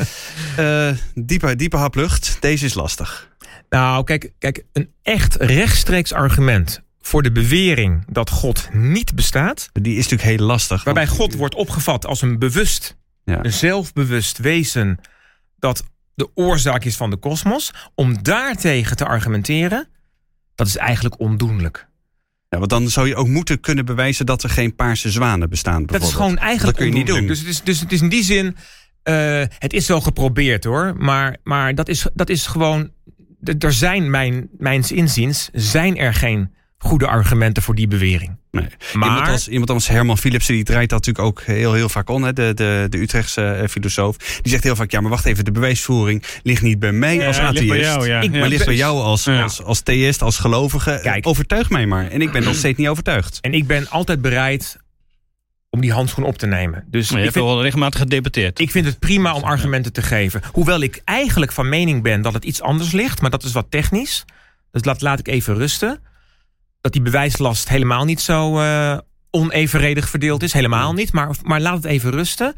uh, diepe, diepe hap lucht, deze is lastig. Nou, kijk, kijk, een echt rechtstreeks argument voor de bewering dat God niet bestaat. Die is natuurlijk heel lastig. Waarbij God wordt opgevat als een bewust, ja. een zelfbewust wezen dat de oorzaak is van de kosmos. Om daartegen te argumenteren, dat is eigenlijk ondoenlijk. Ja, want dan zou je ook moeten kunnen bewijzen dat er geen paarse zwanen bestaan. Dat is gewoon eigenlijk dat kun je niet doen. Dus het is, dus het is in die zin, uh, het is wel geprobeerd hoor. Maar, maar dat, is, dat is gewoon, er zijn mijn, mijns inziens, zijn er geen goede argumenten voor die bewering. Nee. Maar, iemand, als, iemand als Herman Philipsen, die draait dat natuurlijk ook heel, heel vaak om. Hè? De, de, de Utrechtse uh, filosoof. Die zegt heel vaak, ja, maar wacht even, de bewijsvoering ligt niet bij mij als atheïst. Ligt jou, ja. Ik, maar ligt bij jou als, als, als theïst, als gelovige. Kijk, Overtuig mij maar. En ik ben nog steeds niet overtuigd. En ik ben altijd bereid om die handschoen op te nemen. Dus je ik hebt wel regelmatig gedebatteerd. Ik vind het prima om argumenten te geven. Hoewel ik eigenlijk van mening ben dat het iets anders ligt. Maar dat is wat technisch. Dus laat, laat ik even rusten dat die bewijslast helemaal niet zo uh, onevenredig verdeeld is. Helemaal niet. Maar, maar laat het even rusten.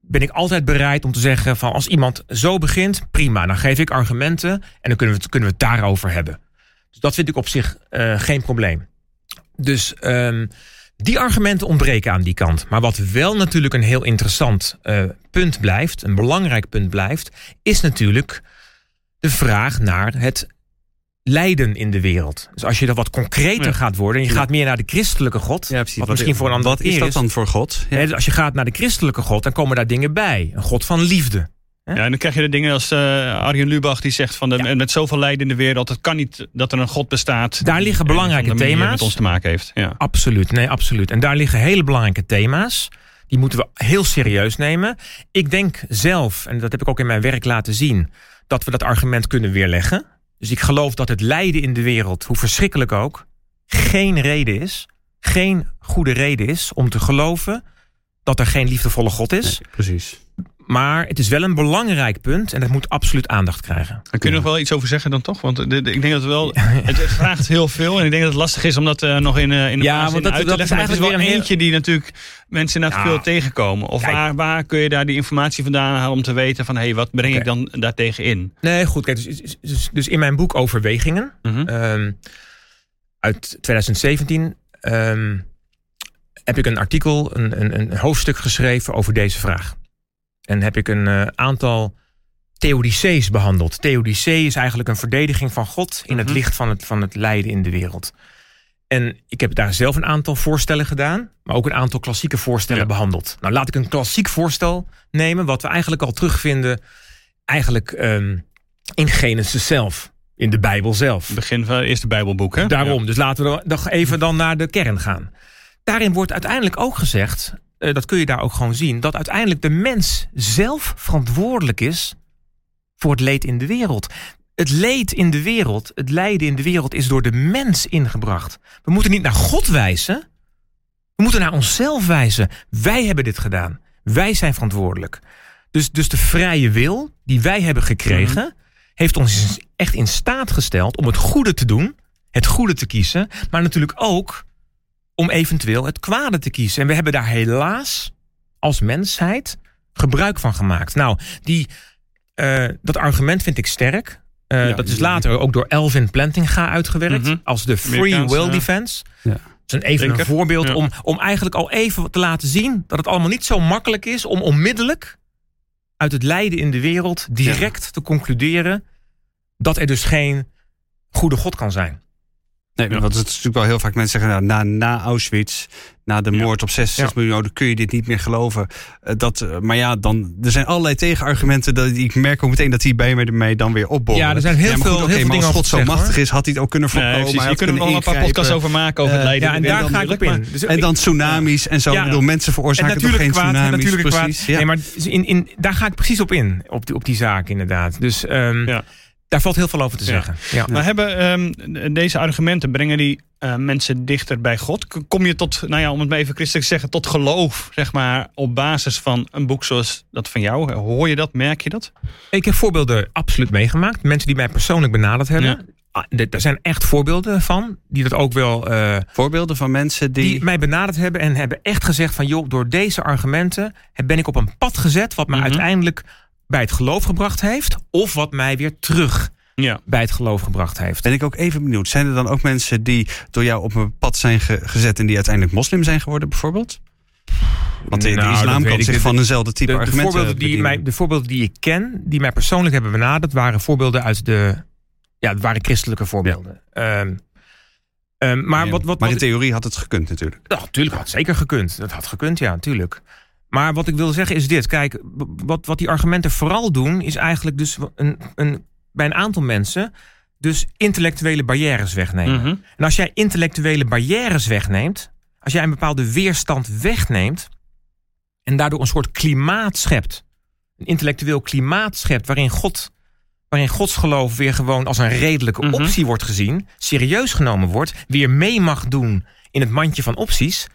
Ben ik altijd bereid om te zeggen van als iemand zo begint, prima. Dan geef ik argumenten en dan kunnen we het, kunnen we het daarover hebben. Dus dat vind ik op zich uh, geen probleem. Dus um, die argumenten ontbreken aan die kant. Maar wat wel natuurlijk een heel interessant uh, punt blijft, een belangrijk punt blijft, is natuurlijk de vraag naar het lijden in de wereld. Dus als je dat wat concreter gaat worden... en je gaat meer naar de christelijke God... Ja, precies. Wat, misschien voor een ander wat is dat dan voor God? Ja. Dus als je gaat naar de christelijke God... dan komen daar dingen bij. Een God van liefde. Ja, en dan krijg je de dingen als uh, Arjen Lubach die zegt van de, met zoveel lijden in de wereld, het kan niet dat er een God bestaat. Daar liggen belangrijke thema's. Met ons te maken heeft. Ja. Absoluut, nee, absoluut. En daar liggen hele belangrijke thema's. Die moeten we heel serieus nemen. Ik denk zelf, en dat heb ik ook in mijn werk laten zien, dat we dat argument kunnen weerleggen. Dus ik geloof dat het lijden in de wereld, hoe verschrikkelijk ook, geen reden is, geen goede reden is om te geloven dat er geen liefdevolle God is. precies. Maar het is wel een belangrijk punt en dat moet absoluut aandacht krijgen. Kun je nog wel iets over zeggen dan toch? Want ik denk dat het wel. Het vraagt heel veel. En ik denk dat het lastig is om dat uh, nog in, uh, in de ja, want dat, uit te leggen. is eigenlijk wel een eentje die natuurlijk mensen ja. veel tegenkomen. Of waar, waar kun je daar die informatie vandaan halen om te weten van hé, hey, wat breng okay. ik dan daartegen in? Nee, goed. Kijk, dus, dus, dus in mijn boek Overwegingen mm -hmm. um, uit 2017. Um, heb ik een artikel, een, een, een hoofdstuk geschreven over deze vraag. En heb ik een uh, aantal theodicées behandeld. Theodicee is eigenlijk een verdediging van God in het mhm. licht van het, van het lijden in de wereld. En ik heb daar zelf een aantal voorstellen gedaan, maar ook een aantal klassieke voorstellen behandeld. Nou, laat ik een klassiek voorstel nemen, wat we eigenlijk al terugvinden, eigenlijk um, in Genesis zelf, in de Bijbel zelf. Begin van het eerste Bijbelboek, hè? Daarom, dus laten we nog even dan naar de kern gaan. Daarin wordt uiteindelijk ook gezegd uh, dat kun je daar ook gewoon zien, dat uiteindelijk de mens zelf verantwoordelijk is voor het leed in de wereld. Het leed in de wereld, het lijden in de wereld is door de mens ingebracht. We moeten niet naar God wijzen, we moeten naar onszelf wijzen. Wij hebben dit gedaan. Wij zijn verantwoordelijk. Dus, dus de vrije wil die wij hebben gekregen, mhm. heeft ons echt in staat gesteld om het goede te doen, het goede te kiezen, maar natuurlijk ook om eventueel het kwade te kiezen. En we hebben daar helaas als mensheid gebruik van gemaakt. Nou, die, eh, dat argument vind ik sterk. Eh, Ja, dat is later ook door Elvin Plantinga uitgewerkt Mhm. als de free will ja. defense. Ja. Dat is een, even een voorbeeld Ja. om, om eigenlijk al even te laten zien dat het allemaal niet zo makkelijk is om onmiddellijk uit het lijden in de wereld direct te concluderen dat er dus geen goede God kan zijn. Nee, Ja. want het is natuurlijk wel heel vaak mensen zeggen, nou, na, na Auschwitz, na de Ja. moord op 66 miljoen Joden, kun je dit niet meer geloven. Eh, dat, eh, maar ja, dan, er zijn allerlei tegenargumenten. Dat, ik merk ook meteen dat die bij me ermee dan weer opborren. Ja, er zijn heel maar veel- heel veel dingen als God zo zeggen, machtig is, had hij het ook kunnen Nee, voorkomen. precies. hij Je kunt er wel een paar podcasts over maken over het Eh, lijden. Ja, en daar ga ik op in. Dus En dan tsunamis en zo. Ja. Ik bedoel, mensen En veroorzaken toch natuurlijk geen kwaad, en tsunamis. natuurlijk kwaad. precies. Ja. Nee, maar in, in, daar ga ik precies op in, op die, op die zaak inderdaad. Dus ehm, Ja. Daar valt heel veel over te zeggen. Ja. Maar hebben ehm, deze argumenten, brengen die eh, mensen dichter bij God? Kom je tot, nou ja, om het maar even christelijk te zeggen, tot geloof, zeg maar, op basis van een boek zoals dat van jou? Hoor je dat, merk je dat? Ik heb voorbeelden absoluut meegemaakt. Mensen die mij persoonlijk benaderd hebben. Ja. Ah, d- Daar zijn echt voorbeelden van. Die dat ook wel. eh, Voorbeelden van mensen die... die mij benaderd hebben en hebben echt gezegd van joh, door deze argumenten heb- ben ik op een pad gezet wat mij Mhm. uiteindelijk bij het geloof gebracht heeft, of wat mij weer terug Ja. bij het geloof gebracht heeft. Ben ik ook even benieuwd. Zijn er dan ook mensen die door jou op een pad zijn ge- gezet en die uiteindelijk moslim zijn geworden, bijvoorbeeld? Want de, de Nou, islam kan zich van eenzelfde type de, de, argumenten voorbeelden die mij, de voorbeelden die ik ken, die mij persoonlijk hebben benaderd, waren voorbeelden uit de. Ja, het waren christelijke voorbeelden. Ehm, ehm, maar Ja, wat, wat, maar in wat, theorie had het gekund natuurlijk. Ja, natuurlijk had zeker gekund. Dat had gekund, ja, natuurlijk. Maar wat ik wil zeggen is dit. Kijk, wat, wat die argumenten vooral doen, is eigenlijk dus een, een, bij een aantal mensen dus intellectuele barrières wegnemen. Mhm. En als jij intellectuele barrières wegneemt, als jij een bepaalde weerstand wegneemt en daardoor een soort klimaat schept, een intellectueel klimaat schept waarin God, waarin godsgeloof weer gewoon als een redelijke Mhm. optie wordt gezien, serieus genomen wordt, weer mee mag doen in het mandje van opties,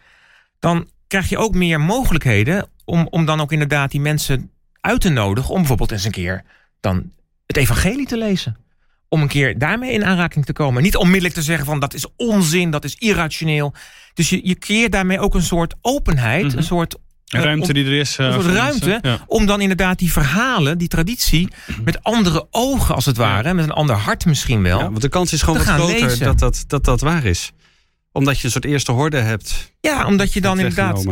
dan krijg je ook meer mogelijkheden om, om dan ook inderdaad die mensen uit te nodigen om bijvoorbeeld eens een keer dan het evangelie te lezen om een keer daarmee in aanraking te komen. Niet onmiddellijk te zeggen van dat is onzin, dat is irrationeel. Dus je, je creëert daarmee ook een soort openheid, Mhm. een soort eh, Ruimte om- die er is. een soort voor ruimte. Ja. om dan inderdaad die verhalen, die traditie, met andere ogen als het ware, met een ander hart misschien wel. Ja, want de kans is gewoon te wat groter lezen. dat dat, dat dat waar is. Omdat je een soort eerste horde hebt. Ja, omdat je dan inderdaad.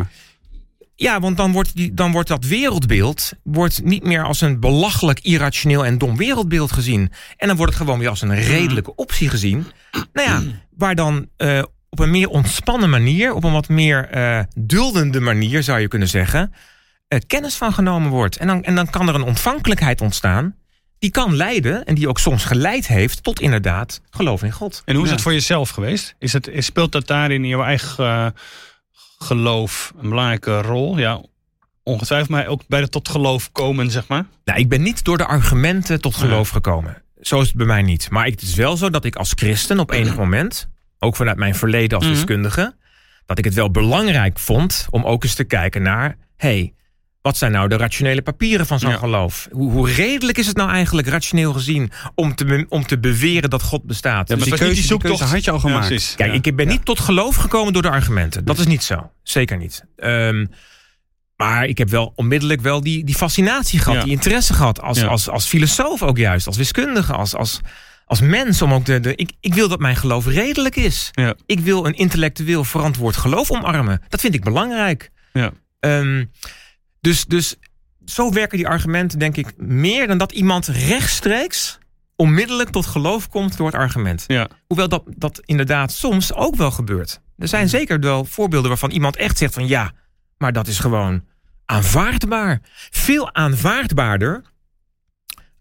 Ja, want dan wordt, die, dan wordt dat wereldbeeld wordt niet meer als een belachelijk irrationeel en dom wereldbeeld gezien. En dan wordt het gewoon weer als een redelijke optie gezien. Nou ja, waar dan eh, op een meer ontspannen manier, op een wat meer eh, duldende manier zou je kunnen zeggen, eh, kennis van genomen wordt. En dan, en dan kan er een ontvankelijkheid ontstaan. Die kan leiden, en die ook soms geleid heeft, tot inderdaad geloof in God. En hoe is het voor jezelf geweest? Is het, speelt dat daarin in jouw eigen eh, geloof een belangrijke rol? Ja, ongetwijfeld, maar ook bij het tot geloof komen, zeg maar. Nou, ik ben niet door de argumenten tot geloof gekomen. Zo is het bij mij niet. Maar het is wel zo dat ik als christen op enig moment, ook vanuit mijn verleden als Mhm. wiskundige, dat ik het wel belangrijk vond om ook eens te kijken naar, hey, wat zijn nou de rationele papieren van zo'n Ja. geloof? Hoe, hoe redelijk is het nou eigenlijk rationeel gezien om te, om te beweren dat God bestaat? Ja, Dus die keuze, die die zoektocht. had je al gemaakt. Ja. Kijk, ik ben niet tot geloof gekomen door de argumenten. Dat is niet zo. Zeker niet. Ehm, maar ik heb wel onmiddellijk wel die, die fascinatie gehad, die interesse gehad. Als, als, als filosoof ook juist, als wiskundige, als, als, als mens. Om ook de, de, ik, ik wil dat mijn geloof redelijk is. Ik wil een intellectueel verantwoord geloof omarmen. Dat vind ik belangrijk. Ja. Ehm, dus, dus zo werken die argumenten, denk ik, meer dan dat iemand rechtstreeks onmiddellijk tot geloof komt door het argument. Ja. Hoewel dat, dat inderdaad soms ook wel gebeurt. Er zijn zeker wel voorbeelden waarvan iemand echt zegt van ja, maar dat is gewoon aanvaardbaar. Veel aanvaardbaarder,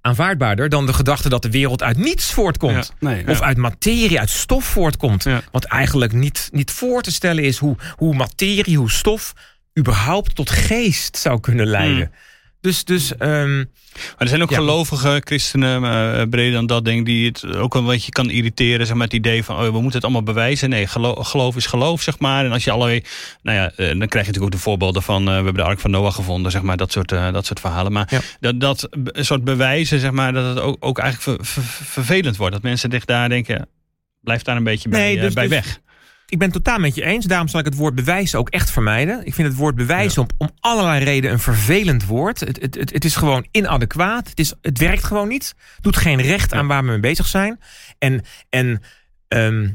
aanvaardbaarder dan de gedachte dat de wereld uit niets voortkomt. Nee, Of uit materie, uit stof voortkomt. Wat eigenlijk niet, niet voor te stellen is hoe, hoe materie, hoe stof überhaupt tot geest zou kunnen leiden. Dus, dus ehm, Maar er zijn ook Ja. gelovige christenen, eh, breder dan dat, denk ik, die het ook wel een beetje kan irriteren. Zeg maar, het idee van, oh, we moeten het allemaal bewijzen. Nee, gelo- geloof is geloof, zeg maar. En als je allerlei, nou ja, eh, dan krijg je natuurlijk ook de voorbeelden van, eh, we hebben de Ark van Noach gevonden, zeg maar, dat soort, dat soort verhalen. Maar Ja. dat, dat soort bewijzen, zeg maar, dat het ook, ook eigenlijk ver- ver- vervelend wordt. Dat mensen zich daar denken, blijf daar een beetje bij, Nee, dus- bij dus- weg. Ik ben totaal met je eens. Daarom zal ik het woord bewijzen ook echt vermijden. Ik vind het woord bewijzen om, om allerlei redenen een vervelend woord. Het, het, het, het is gewoon inadequaat. Het, is, het werkt gewoon niet. Doet geen recht aan waar we mee bezig zijn. En, en ehm,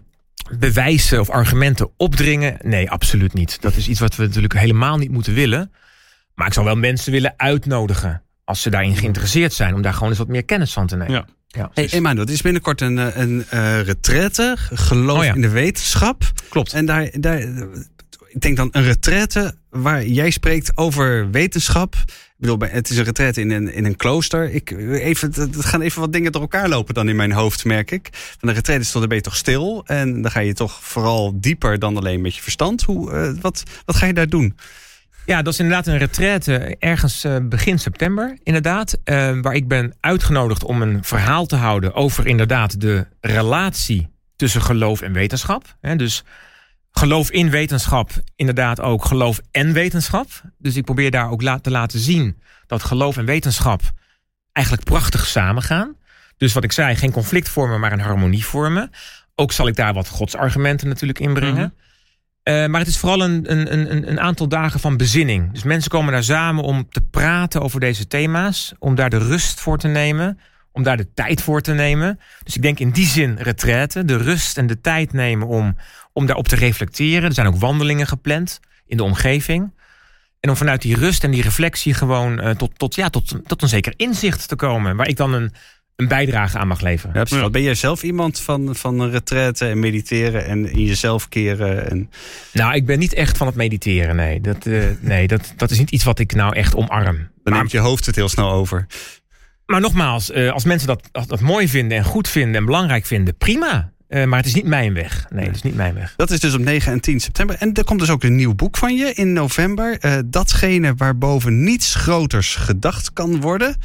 bewijzen of argumenten opdringen? Nee, absoluut niet. Dat is iets wat we natuurlijk helemaal niet moeten willen. Maar ik zou wel mensen willen uitnodigen. Als ze daarin geïnteresseerd zijn. Om daar gewoon eens wat meer kennis van te nemen. Ja. Ja, Hey, Emmanuel, het is binnenkort een, eh, een uh, retraite, geloof Oh ja. in de wetenschap. Klopt. En daar, daar, ik denk dan een retraite waar jij spreekt over wetenschap. Ik bedoel, het is een retraite in een, in een klooster. Ik, even, het gaan even wat dingen door elkaar lopen dan in mijn hoofd, merk ik. Van een retraite is dan ben je toch stil. En dan ga je toch vooral dieper dan alleen met je verstand. Hoe, eh, wat, wat ga je daar doen? Ja, dat is inderdaad een retraite ergens eh, begin september, inderdaad. eh, waar ik ben uitgenodigd om een verhaal te houden over inderdaad de relatie tussen geloof en wetenschap. Dus geloof in wetenschap, inderdaad ook geloof en wetenschap. Dus ik probeer daar ook te laten zien dat geloof en wetenschap eigenlijk prachtig samengaan. Dus wat ik zei, geen conflict vormen, maar een harmonie vormen. Ook zal ik daar wat godsargumenten natuurlijk inbrengen. Eh, maar het is vooral een, een, een, aantal dagen van bezinning. Dus mensen komen daar samen om te praten over deze thema's. Om daar de rust voor te nemen. Om daar de tijd voor te nemen. Dus ik denk in die zin retraite. De rust en de tijd nemen om, om daarop te reflecteren. Er zijn ook wandelingen gepland in de omgeving. En om vanuit die rust en die reflectie gewoon eh, tot, tot, ja, tot, tot een zeker inzicht te komen. Waar ik dan een, een bijdrage aan mag leveren. Ja. Ben jij zelf iemand van, van een retraite en mediteren en in jezelf keren? En... Nou, ik ben niet echt van het mediteren. Nee, dat, eh, nee dat, dat is niet iets wat ik nou echt omarm. Dan Maar- neemt je hoofd het heel snel over. Maar nogmaals, eh, als mensen dat, dat, dat mooi vinden en goed vinden en belangrijk vinden, prima. Eh, maar het is niet mijn weg. Nee, het is niet mijn weg. Dat is dus op 9 en 10 september. En er komt dus ook een nieuw boek van je in november. Eh, datgene waarboven niets groters gedacht kan worden.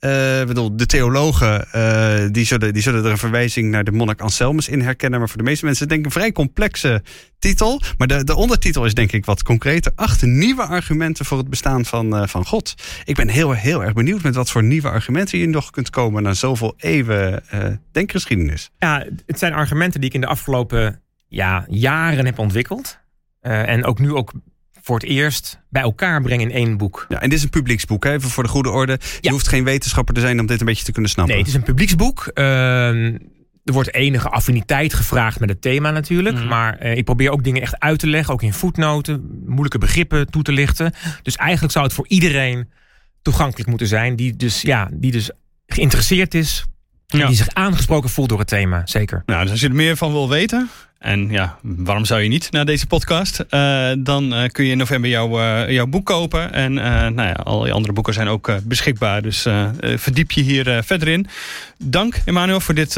Ik bedoel, de theologen eh, die zullen, die zullen er een verwijzing naar de monnik Anselmus in herkennen. Maar voor de meeste mensen denk ik een vrij complexe titel. Maar de, de ondertitel is denk ik wat concreter. Acht nieuwe argumenten voor het bestaan van, eh, van God. Ik ben heel, heel erg benieuwd met wat voor nieuwe argumenten je nog kunt komen na zoveel eeuwen denkgeschiedenis. Ja, het zijn argumenten die ik in de afgelopen ja, jaren heb ontwikkeld. En ook nu ook voor het eerst bij elkaar breng in één boek. Ja, en dit is een publieksboek, hè? even voor de goede orde. Je Ja. hoeft geen wetenschapper te zijn om dit een beetje te kunnen snappen. Nee, het is een publieksboek. Ehm, er wordt enige affiniteit gevraagd met het thema natuurlijk. Mhm. Maar eh, ik probeer ook dingen echt uit te leggen. Ook in voetnoten. Moeilijke begrippen toe te lichten. Dus eigenlijk zou het voor iedereen toegankelijk moeten zijn. Die dus, ja, die dus geïnteresseerd is. Ja. Die zich aangesproken voelt door het thema. Zeker. Nou, dus als je er meer van wil weten, en ja, waarom zou je niet na deze podcast? Eh, dan eh, kun je in november jouw, eh, jouw boek kopen. En nou ja, al die andere boeken zijn ook beschikbaar. Dus verdiep je hier verder in. Dank, Emmanuel, voor dit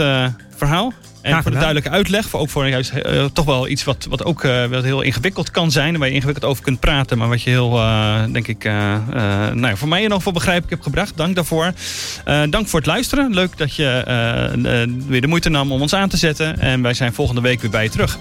verhaal. En voor de duidelijke uitleg. Voor ook voor juist eh, toch wel iets wat, wat ook eh, wat heel ingewikkeld kan zijn. Waar je ingewikkeld over kunt praten. Maar wat je heel, eh, denk ik, nou ja, voor mij in ieder geval begrijpelijk hebt gebracht. Dank daarvoor. Dank voor het luisteren. Leuk dat je weer de moeite nam om ons aan te zetten. En wij zijn volgende week weer bij je terug.